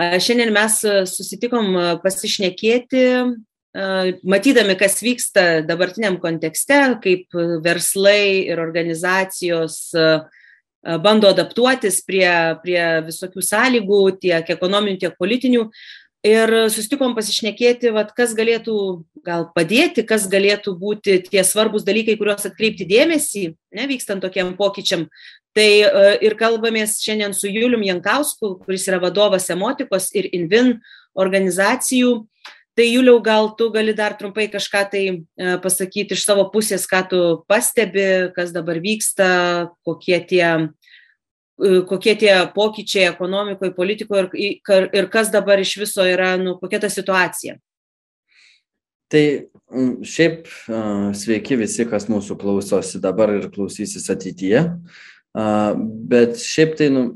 Šiandien mes susitikom pasišnekėti, matydami, kas vyksta dabartiniam kontekste, kaip verslai ir organizacijos bando adaptuotis prie, prie visokių sąlygų, tiek ekonominių, tiek politinių. Ir susitikom pasišnekėti, vat, kas galėtų gal padėti, kas galėtų būti tie svarbus dalykai, kuriuos atkreipti dėmesį, nevykstant tokiem pokyčiam. Tai ir kalbamės šiandien su Julium Jankausku, kuris yra vadovas Emotikos ir Invin organizacijų. Tai Juliau, gal tu gali dar trumpai kažką tai pasakyti iš savo pusės, ką tu pastebi, kas dabar vyksta, kokie tie kokie tie pokyčiai ekonomikoje, politikoje ir, ir kas dabar iš viso yra, nu, kokia ta situacija. Tai šiaip sveiki visi, kas mūsų klausosi dabar ir klausysis ateityje. Bet šiaip tai, nu,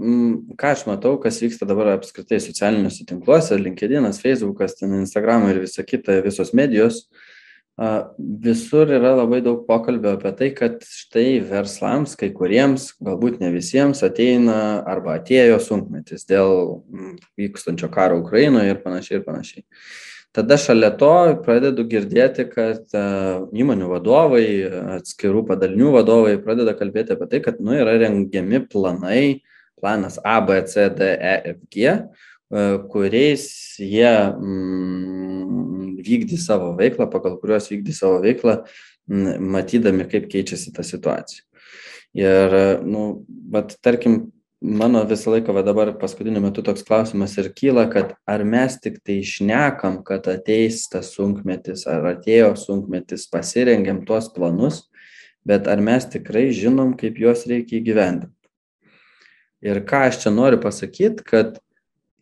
ką aš matau, kas vyksta dabar apskritai socialiniuose tinkluose, LinkedInas, Facebookas, Instagram ir visa kita, visos medijos, Visur yra labai daug pokalbio apie tai, kad štai verslams, kai kuriems, galbūt ne visiems, ateina arba atėjo sunkmetis dėl vykstančio karo Ukrainoje ir panašiai ir panašiai. Tada šalia to pradedu girdėti, kad įmonių vadovai, atskirų padalinių vadovai pradeda kalbėti apie tai, kad nu, yra rengiami planai, planas A, B, C, D, E, F, G, kuriais jie mm, vykdys savo veiklą, pagal kuriuos vykdys savo veiklą, matydami, kaip keičiasi ta situacija. Ir, nu, bet tarkim, mano visą laiką, va dabar paskutiniu metu toks klausimas ir kyla, kad ar mes tik tai išnekam, kad ateis tas sunkmetis, ar atėjo sunkmetis, pasirengiam tuos planus, bet ar mes tikrai žinom, kaip juos reikia įgyvendinti. Ir ką aš čia noriu pasakyti, kad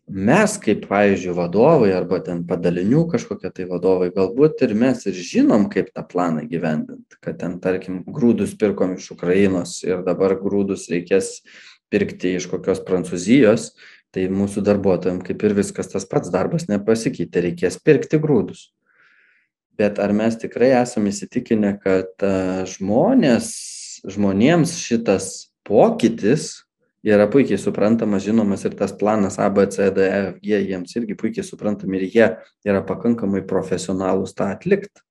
mes kaip pavyzdžiui vadovai arba ten padalinių kažkokie tai vadovai galbūt ir mes ir žinom kaip tą planą įgyvendint kad ten tarkim grūdus pirkom iš ukrainos ir dabar grūdus reikės pirkti iš kokios prancūzijos tai mūsų darbuotojam kaip ir viskas tas pats darbas nepasikeitė reikės pirkti grūdus bet ar mes tikrai esam įsitikinę kad žmonės žmonėms šitas pokytis yra puikiai suprantamas, žinomas ir tas planas A, B, C, D, E, G jiems irgi puikiai suprantami ir jie yra pakankamai profesionalūs tą atlikti.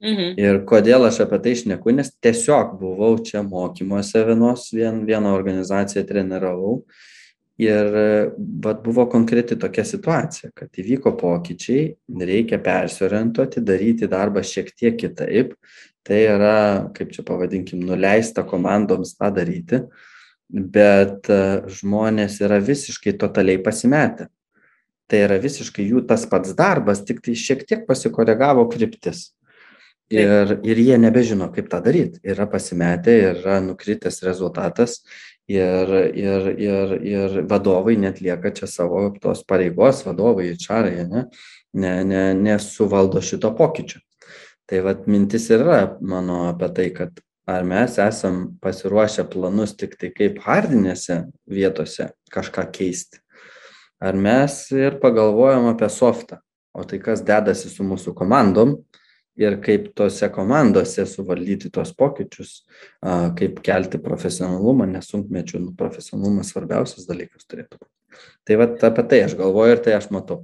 Mhm. Ir kodėl aš apie tai išneku, nes tiesiog buvau čia mokymuose vienos, vien, vieną organizaciją treniravau ir vat, buvo konkreti tokia situacija, kad įvyko pokyčiai, reikia persiorientuoti, daryti darbą šiek tiek kitaip, tai yra, kaip čia pavadinkim, nuleista komandoms tą daryti. Bet e, žmonės yra visiškai totaliai pasimetę. Tai yra visiškai jų tas pats darbas, tik tai šiek tiek pasikoregavo kryptis. Ir, ir jie nebežino, kaip tą daryti. Yra pasimetę, yra nukritęs rezultatas ir, ir, ir, ir vadovai net lieka čia savo tos pareigos, vadovai, čarai, ne, ne, ne, nesuvaldo šito pokyčio. Tai vad mintis yra mano apie tai, kad ar mes esam pasiruošę planus tik tai kaip hardinėse vietose kažką keisti. Ar mes ir pagalvojam apie softą, o tai kas dedasi su mūsų komandom ir kaip tose komandose suvaldyti tos pokyčius, kaip kelti profesionalumą, nesunkmečių nu, profesionalumas svarbiausias dalykas turėtų būti. Tai va apie tai aš galvoju ir tai aš matau.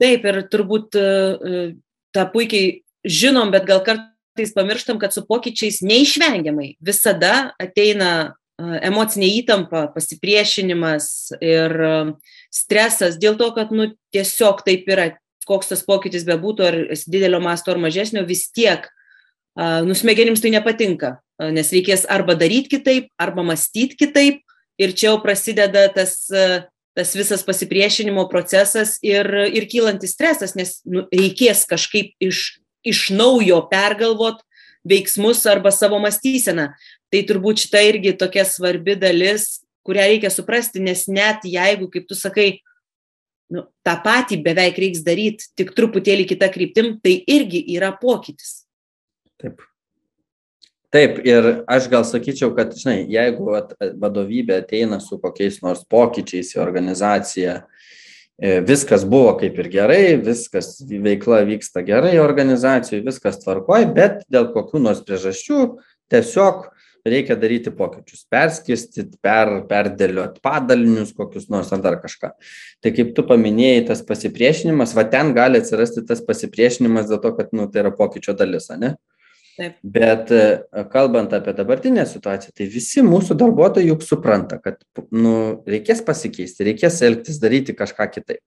Taip, ir turbūt tą puikiai žinom, bet gal kartais pamirštam, kad su pokyčiais neišvengiamai visada ateina emocinė įtampa, pasipriešinimas ir stresas dėl to, kad nu, tiesiog taip yra, koks tas pokytis bebūtų, ar didelio masto ar mažesnio, vis tiek nusmegenims tai nepatinka, nes reikės arba daryti kitaip, arba mąstyti kitaip ir čia jau prasideda tas, tas visas pasipriešinimo procesas ir, ir kylantis stresas, nes nu, reikės kažkaip iš iš naujo pergalvot veiksmus arba savo mąstyseną. Tai turbūt šita irgi tokia svarbi dalis, kurią reikia suprasti, nes net jeigu, kaip tu sakai, nu, tą patį beveik reiks daryti, tik truputėlį kitą kryptim, tai irgi yra pokytis. Taip. Taip, ir aš gal sakyčiau, kad, žinai, jeigu vadovybė ateina su kokiais nors pokyčiais į organizaciją, E, viskas buvo kaip ir gerai, viskas veikla vyksta gerai organizacijai, viskas tvarkoj, bet dėl kokių nors priežasčių tiesiog reikia daryti pokyčius, perskirstyti, per, perdėlioti padalinius kokius nors ar dar kažką. Tai kaip tu paminėjai, tas pasipriešinimas, va ten gali atsirasti tas pasipriešinimas dėl to, kad nu, tai yra pokyčio dalis, ne? Taip. Bet e, kalbant apie dabartinę situaciją, tai visi mūsų darbuotojai juk supranta, kad nu, reikės pasikeisti, reikės elgtis, daryti kažką kitaip.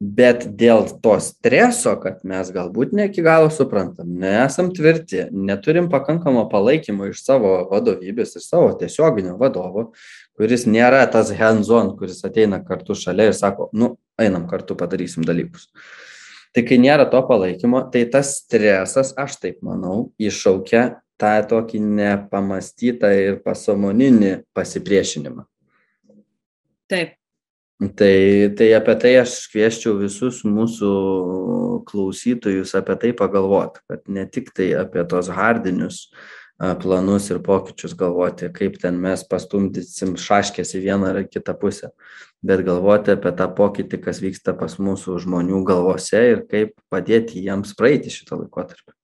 Bet dėl to streso, kad mes galbūt ne iki galo suprantam, nesam tvirti, neturim pakankamo palaikymo iš savo vadovybės, iš savo tiesioginio vadovo, kuris nėra tas hands-on, kuris ateina kartu šalia ir sako, nu, einam kartu padarysim dalykus. Tai kai nėra to palaikymo tai tas stresas aš taip manau iššaukia tą tokį nepamąstytą ir pasąmoninį pasipriešinimą taip Tai, tai apie tai aš kvieščiau visus mūsų klausytojus apie tai pagalvoti, kad ne tik tai apie tos hardinius planus ir pokyčius galvoti, kaip ten mes pastumdysim šaškės į vieną ar kitą pusę, bet galvoti apie tą pokytį, kas vyksta pas mūsų žmonių galvose ir kaip padėti jiems praeiti šitą laikotarpį.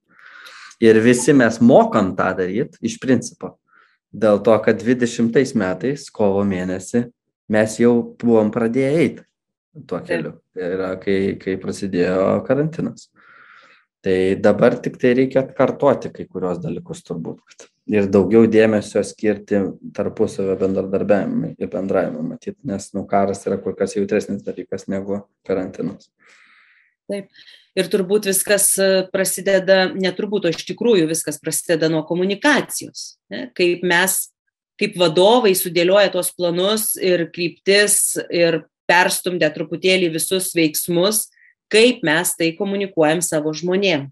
Ir visi mes mokam tą daryti iš principo. Dėl to, kad 20 metais, kovo mėnesį, mes jau buvom pradėję eiti tuo keliu. Tai yra, kai, kai prasidėjo karantinas. Tai dabar tik tai reikia atkartoti kai kurios dalykus turbūt ir daugiau dėmesio skirti tarpusavio bendradarbiavimui ir bendravimui matyt nes nu karas yra kur kas jautresnis dalykas negu karantinas taip ir turbūt viskas e, prasideda ne turbūt o iš tikrųjų viskas prasideda nuo komunikacijos ne kaip mes kaip vadovai sudėlioja tuos planus ir kryptis ir perstumdę truputėlį visus veiksmus kaip mes tai komunikuojam savo žmonėm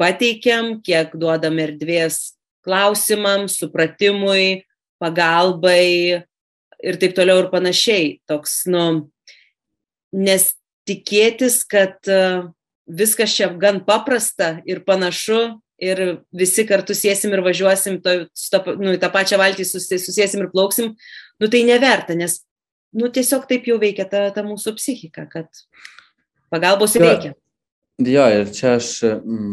pateikiam, kiek duodam erdvės klausimams, supratimui, pagalbai ir taip toliau ir panašiai. Toks, nu, nes tikėtis, kad viskas čia gan paprasta ir panašu ir visi kartu sėsim ir važiuosim, to, to, nu, tą pačią valtį susėsim ir plauksim, nu tai neverta, nes nu, tiesiog taip jau veikia ta, ta mūsų psichika, kad pagalbos reikia. Jo, ir čia aš,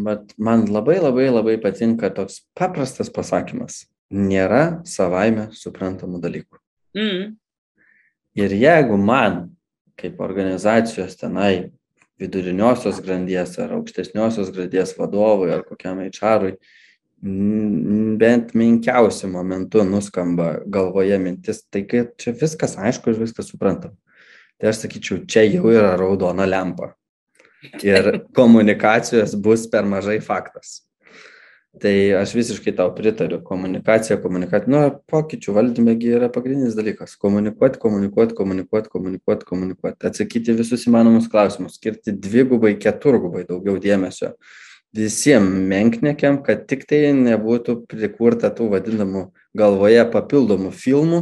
bet man labai labai labai patinka toks paprastas pasakymas. Nėra savaime suprantamų dalykų. Mm. Ir jeigu man, kaip organizacijos tenai, viduriniosios grandies ar aukštesniosios grandies vadovui ar kokiam HR-ui, bent menkiausiu momentu nuskamba galvoje mintis, tai kad čia viskas aišku ir viskas suprantam. Tai aš sakyčiau, čia jau yra raudona lempa ir komunikacijos bus per mažai faktas. Tai aš visiškai tau pritariu. Komunikacija, komunikacija. Nu, pokyčių valdymėgi yra pagrindinis dalykas. Komunikuoti, komunikuoti, komunikuoti, komunikuoti, komunikuoti. Atsakyti visus įmanomus klausimus. Skirti dvigubai, keturgubai daugiau dėmesio visiems menknekiam, kad tik tai nebūtų prikurta tų vadinamų galvoje papildomų filmų.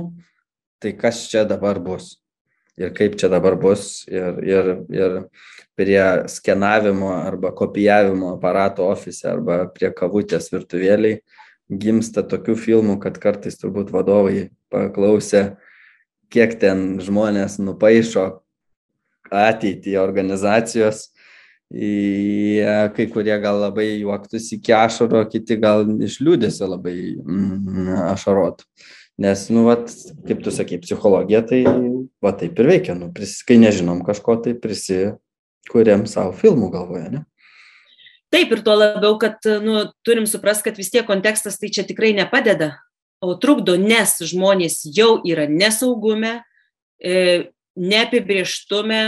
Tai kas čia dabar bus? Ir kaip čia dabar bus? Ir, ir, ir prie skenavimo arba kopijavimo aparato ofise arba prie kavutės virtuvėlėj gimsta tokių filmų, kad kartais turbūt vadovai paklausė, kiek ten žmonės nupaišo ateitį organizacijos. Jie, kai kurie gal labai juoktus iki ašaro, kiti gal iš liūdėsio labai mm, ašarotų. Nes, nu, vat, kaip tu sakai, psichologija tai, va taip ir veikia, nu, pris, kai nežinom kažko, tai prisi, kuriam savo filmų galvoje, ne? Taip, ir tuo labiau, kad nu, turim suprast, kad vis tiek kontekstas tai čia tikrai nepadeda, o trukdo, nes žmonės jau yra nesaugume, e, neapibrieštume,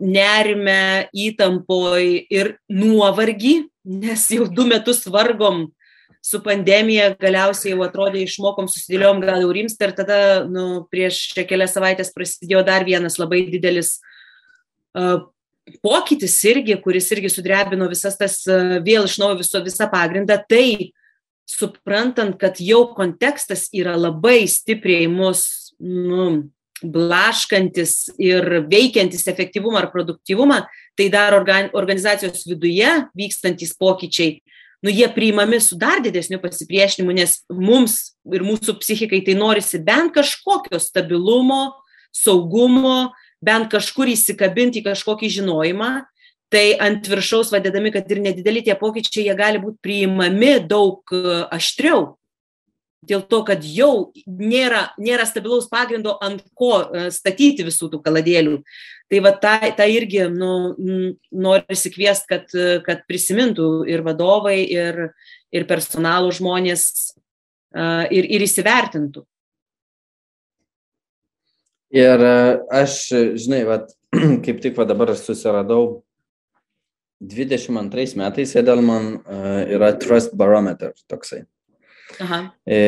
nerime, įtampoj ir nuovargį, nes jau du metus vargom su pandemija, galiausiai jau atrodė išmokom, susidėliom gal jau rimsta ir tada nu, prieš kelias savaitės prasidėjo dar vienas labai didelis uh, pokytis irgi, kuris irgi sudrebino visas tas e, vėl iš naujo viso, visą pagrindą, tai suprantant, kad jau kontekstas yra labai stipriai mus nu, blaškantis ir veikiantis efektyvumą ar produktyvumą, tai dar organ, organizacijos viduje vykstantis pokyčiai, nu jie priimami su dar didesniu pasipriešinimu, nes mums ir mūsų psichikai tai norisi bent kažkokio stabilumo, saugumo, bent kažkur įsikabinti į kažkokį žinojimą, tai ant viršaus vadedami, kad ir nedideli tie pokyčiai, jie gali būti priimami daug aštriau. Dėl to, kad jau nėra, nėra stabilaus pagrindo, ant ko statyti visų tų kaladėlių. Tai va tą, tą irgi nu, noriu įsikviesti, kad, kad prisimintų ir vadovai, ir, ir personalų žmonės ir, ir įsivertintų. Ir aš, žinai, vat, kaip tik va dabar susiradau 22 metais Edelman yra Trust Barometer toksai. Aha. E,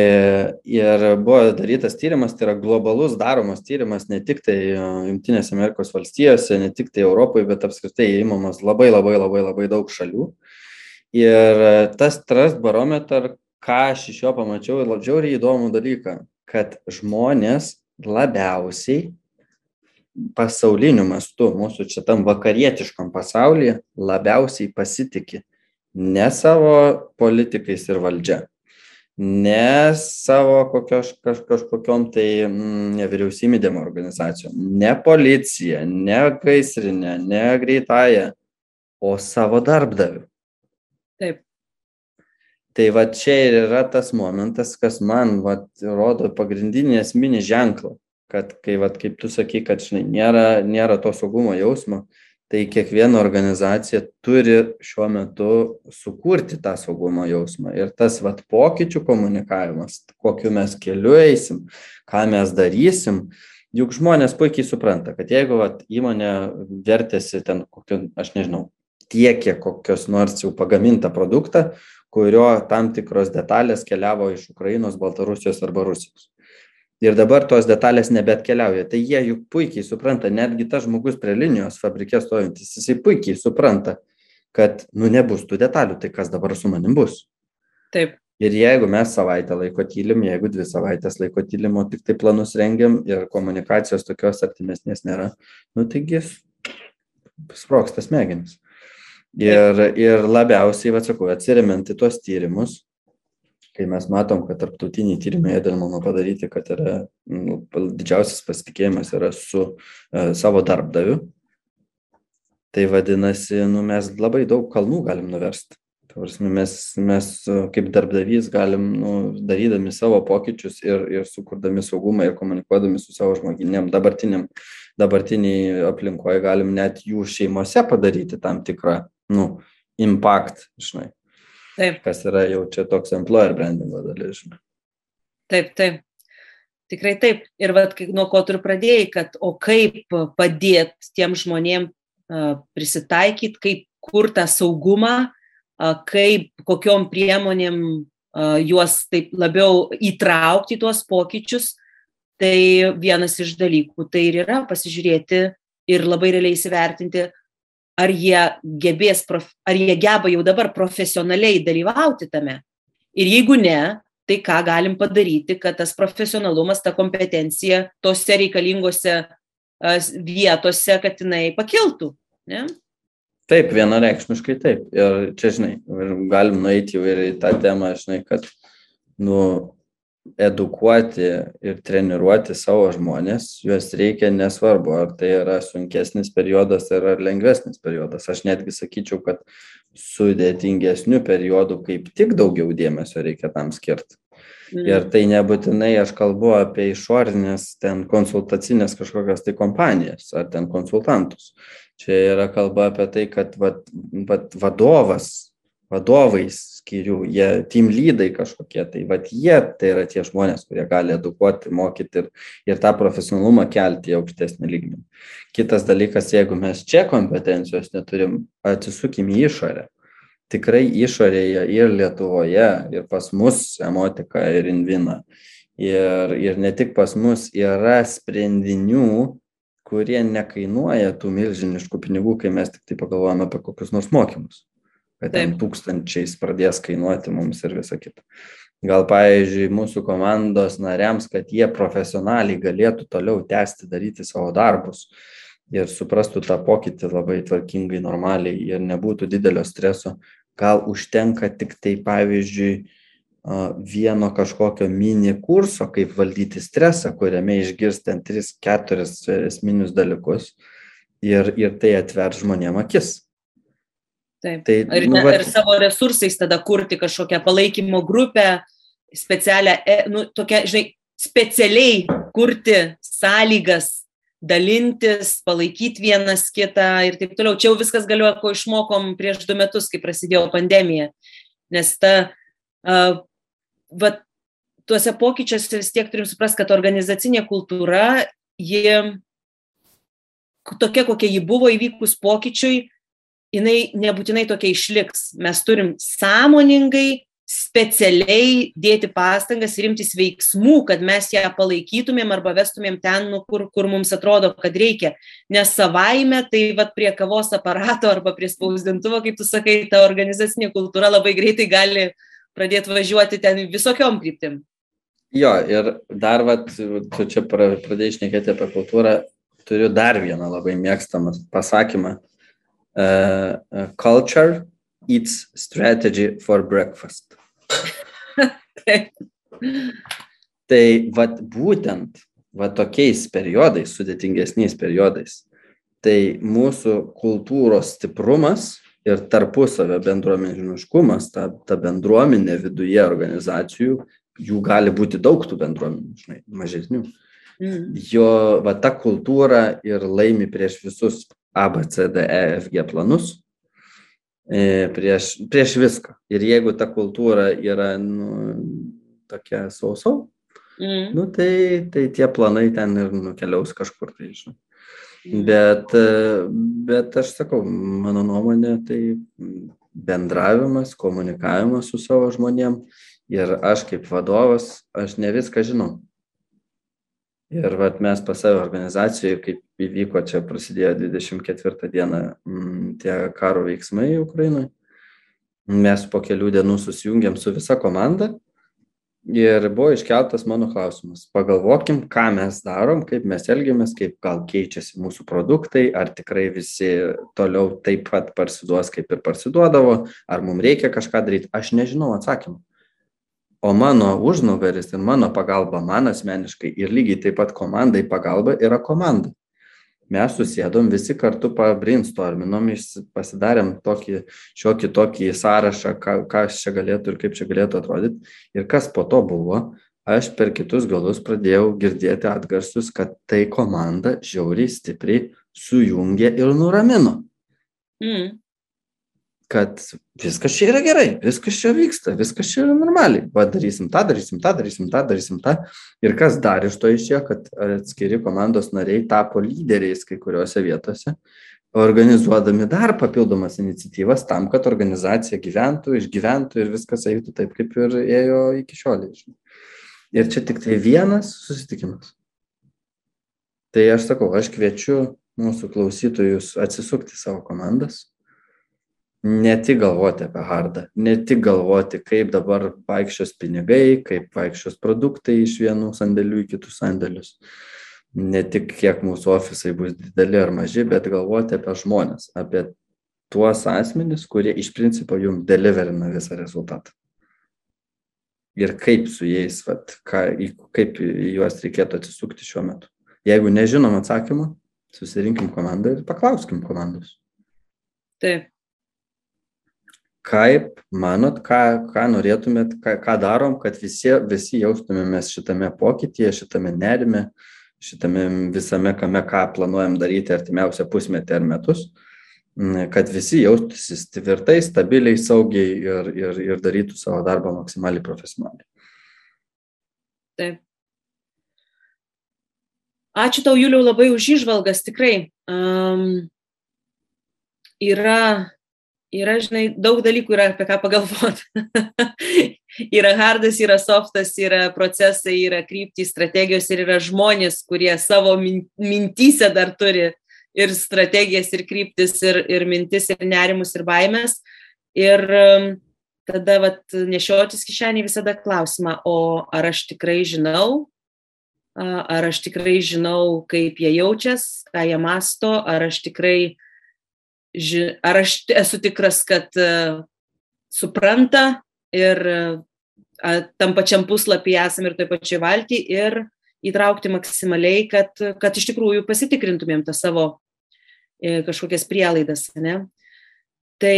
ir buvo darytas tyrimas, tai yra globalus daromas tyrimas ne tik tai e, Junktinėse Amerikos valstijose, ne tik tai Europoje, bet apskritai įmamas labai labai labai labai daug šalių. Ir e, tas Trust Barometer, ką aš iš jo pamačiau, ir labai įdomų dalyką, kad žmonės labiausiai pasauliniu mastu, mūsų čia tam vakarietiškam pasaulyje, labiausiai pasitikė ne savo politikais ir valdžia, ne savo kokios, kaž, kažkokiom tai mm, nevyriausybinėm organizacijom, ne policija, ne gaisrinė, ne greitąją, o savo darbdaviu. Taip. Tai va čia ir yra tas momentas, kas man va, rodo pagrindinį esminį ženklą, kad kai, va, kaip tu sakai, kad žinai, nėra, nėra to saugumo jausmo, tai kiekviena organizacija turi šiuo metu sukurti tą saugumo jausmą. Ir tas vat pokyčių komunikavimas kokiu mes keliu eisim ką mes darysim juk žmonės puikiai supranta kad jeigu vat įmonė vertėsi ten kokiu aš nežinau tiekia kokios nors jau pagamintą produktą kurio tam tikros detalės keliavo iš ukrainos baltarusijos arba rusijos ir dabar tos detalės nebeatkeliauja. Tai jie juk puikiai supranta netgi tas žmogus prie linijos fabrike stovintis jisai puikiai supranta kad nu nebus tų detalių tai kas dabar su manim bus? Taip. Ir jeigu mes savaitę laiko tylim jeigu dvi savaites laiko tylim o tiktai planus rengiam ir komunikacijos tokios artimesnės nėra nu taigi sprogsta smegenys. Ir ir labiausiai vat sakau atsiremiant į tuos tyrimus kai mes matom, kad tarptautiniai tyrimai Edelmano padaryti, kad yra nu, didžiausias pasitikėjimas yra su e, savo darbdaviu, tai vadinasi, nu, mes labai daug kalnų galim nuversti. Prasme, mes, mes kaip darbdavys galim, nu, darydami savo pokyčius ir, ir sukurdami saugumą ir komunikuodami su savo žmoginiam dabartiniam, dabartiniai aplinkoje galim net jų šeimose padaryti tam tikrą, nu, impact, žinai. Taip. Kas yra jau čia toks employer brandingo dalis. Taip, taip. Tikrai taip. Ir vat, nuo ko tu pradėjai, kad o kaip padėti tiem žmonėm prisitaikyti, kaip kur tą saugumą, kaip kokiom priemonėm juos taip labiau įtraukti tuos pokyčius, tai vienas iš dalykų tai ir yra pasižiūrėti ir labai realiai įsivertinti, ar jie gebės, prof, ar jie geba jau dabar profesionaliai dalyvauti tame. Ir jeigu ne, tai ką galim padaryti, kad tas profesionalumas, ta kompetencija tose reikalingose vietose, kad jinai pakiltų. Ne? Taip, vienareikšmiškai taip. Ir čia, žinai, galim nueiti jau ir į tą temą, žinai, kad, nu, edukuoti ir treniruoti savo žmones, juos reikia nesvarbu, ar tai yra sunkesnis periodas ar lengvesnis periodas. Aš netgi sakyčiau, kad sudėtingesnių periodų kaip tik daugiau dėmesio reikia tam skirti. Mm. Ir tai nebūtinai aš kalbu apie išorinės ten konsultacinės kažkokias tai kompanijas ar ten konsultantus. Čia yra kalba apie tai, kad vat, vat vadovas vadovais skyrių, jie team lydai kažkokie, tai vad jie tai yra tie žmonės, kurie gali edukuoti, mokyti ir, ir tą profesionalumą kelti į aukštesnį lygmenį. Kitas dalykas, jeigu mes čia kompetencijos neturim, atsisukim į išorę. Tikrai išorėje ir Lietuvoje, ir pas mus emotika ir invina. Ir, ir ne tik pas mus yra sprendinių, kurie nekainuoja tų milžiniškų pinigų, kai mes tik tai pagalvojame apie kokius nors mokymus kad ten tūkstančiais pradės kainuoti mums ir visa kita. Gal, pavyzdžiui, mūsų komandos nariams, kad jie profesionaliai galėtų toliau tęsti daryti savo darbus ir suprastų tą pokytį labai tvarkingai, normaliai ir nebūtų didelio streso, gal užtenka tik tai, pavyzdžiui, vieno kažkokio mini kurso, kaip valdyti stresą, kuriame išgirstant 3-4 esminius dalykus ir, ir tai atver žmonėm akis Taip. Tai, ir, nu, va... ir savo resursais tada kurti kažkokią palaikymo grupę, specialią, e, nu, tokia, žinai, specialiai kurti sąlygas, dalintis, palaikyti vienas kitą ir taip toliau. Čia jau viskas galioja, ko išmokom prieš du metus, kai prasidėjo pandemija. Nes ta, uh, va, tuose pokyčiuose vis tiek turim suprasti, kad organizacinė kultūra, ji tokia, kokia ji buvo įvykus pokyčiui, jinai nebūtinai tokia išliks. Mes turim sąmoningai, specialiai dėti pastangas ir imtis veiksmų, kad mes ją palaikytumėm arba vestumėm ten, nu, kur, kur mums atrodo, kad reikia. Nes savaime, tai vad prie kavos aparato arba prie spausdintuvo, kaip tu sakai, ta organizacinė kultūra labai greitai gali pradėti važiuoti ten visokiom kryptim. Jo, ir dar, vat, tu čia pradėjai šnekėti apie kultūrą, turiu dar vieną labai mėgstamą pasakymą. Uh, uh, culture eats strategy for breakfast. tai vat būtent va tokiais periodais, sudėtingesniais periodais, tai mūsų kultūros stiprumas ir tarpusavio bendruomeniškumas, ta, ta bendruomenė viduje organizacijų, jų gali būti daug tų bendruomenių, žinai, mažesnių. Mm. Jo va ta kultūra ir laimi prieš visus A, B, C, D, E, F, G planus, E, prieš, prieš viską. Ir jeigu ta kultūra yra nu, tokia sausau, mm. nu, tai, tai tie planai ten ir nukeliaus kažkur tai, žinai. Mm. Bet, bet aš sakau, mano nuomonė, tai bendravimas, komunikavimas su savo žmonėm ir aš kaip vadovas, aš ne viską žinau. Ir vat, mes pas savo organizacijoje, kaip įvyko čia prasidėjo 24 dieną mm, tie karo veiksmai Ukrainoje, mes po kelių dienų susijungiam su visa komanda ir buvo iškeltas mano klausimas. Pagalvokim, ką mes darom, kaip mes elgiamės, kaip gal keičiasi mūsų produktai, ar tikrai visi toliau taip pat parsiduos, kaip ir parsiduodavo, ar mums reikia kažką daryti. Aš nežinau atsakymą o mano užnugaris ir mano pagalba man asmeniškai ir lygiai taip pat komandai pagalba yra komanda. Mes susėdom visi kartu pabrinstorminom, pasidarėm tokį šiokį tokį sąrašą, ką, kas čia galėtų ir kaip čia galėtų atrodyti. Ir kas po to buvo, aš per kitus galus pradėjau girdėti atgarsius, kad tai komanda žiauriai stipriai sujungė ir nuramino. Mm kad viskas čia yra gerai, viskas čia vyksta, viskas čia yra normaliai. Va, darysim tą, darysim tą, darysim tą, darysim tą. Ir kas dar iš to išėjo, kad atskiri komandos nariai tapo lyderiais kai kuriuose vietose, organizuodami dar papildomas iniciatyvas tam, kad organizacija gyventų, išgyventų ir viskas eitų taip, kaip ir ėjo iki šiol. Ir čia tik tai vienas susitikimas. Tai aš sakau, aš kviečiu mūsų klausytojus atsisukti savo komandas, ne tik galvoti apie hardą, ne tik galvoti, kaip dabar vaikščios pinigai, kaip vaikščios produktai iš vienų sandėlių į kitus sandėlius. Ne tik kiek mūsų ofisai bus dideli ar maži, bet galvoti apie žmonės, apie tuos asmenys, kurie iš principo jums deliverina visą rezultatą. Ir kaip su jais, vat, ką, kaip juos reikėtų atsisukti šiuo metu. Jeigu nežinom atsakymą, susirinkim komandą ir paklauskim komandos. Taip kaip manot ką ką norėtumėt ką ką darom kad visi visi jaustumėmės šitame pokytyje šitame nerime šitame visame kame ką planuojam daryti artimiausią pusmetį ar metus kad visi jaustųsi tvirtai stabiliai saugiai ir ir ir darytų savo darbą maksimaliai profesionaliai. Taip. Ačiū tau juliau labai už įžvalgas tikrai. Um, yra yra, žinai, daug dalykų yra apie ką pagalvoti. yra hardas, yra softas, yra procesai, yra kryptys, strategijos ir yra žmonės, kurie savo mintysę dar turi ir strategijas, ir kryptis, ir, ir mintis, ir nerimus, ir baimės. Ir um, tada vat, nešiotis kišenį visada klausimą, o ar aš tikrai žinau, ar aš tikrai žinau, kaip jie jaučias, ką jie masto, ar aš tikrai ži, ar aš esu tikras, kad uh, supranta ir uh, tam pačiam puslapį esame ir toj pačioj valty ir įtraukti maksimaliai, kad, kad iš tikrųjų pasitikrintumėm tą savo e, kažkokias prielaidas. Ne? Tai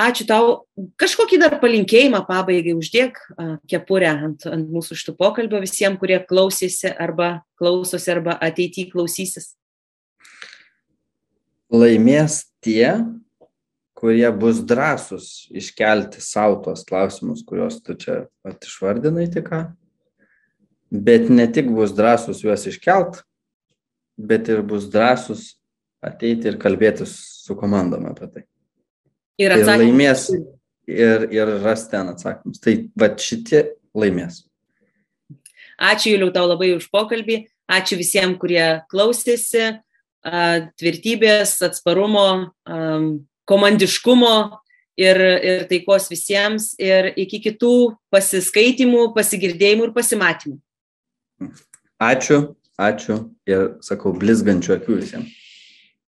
ačiū tau. Kažkokį dar palinkėjimą pabaigai uždėk kepurę ant, ant mūsų šitų pokalbio visiems, kurie klausėsi arba klausosi arba ateityje klausysis. Laimės tie, kurie bus drąsus iškelti savo tos klausimus, kuriuos tu čia pat išvardinai tik ką, bet ne tik bus drąsus juos iškelt, bet ir bus drąsus ateiti ir kalbėtis su komandom apie tai. Ir, ir laimės ir, ir ras ten atsakymus. Tai va šitie laimės. Ačiū Juliau tau labai už pokalbį, ačiū visiems, kurie klausėsi, tvirtybės, atsparumo, komandiškumo ir, ir taikos visiems ir iki kitų pasiskaitimų, pasigirdėjimų ir pasimatymų. Ačiū, ačiū ir sakau blizgančių akių visiems.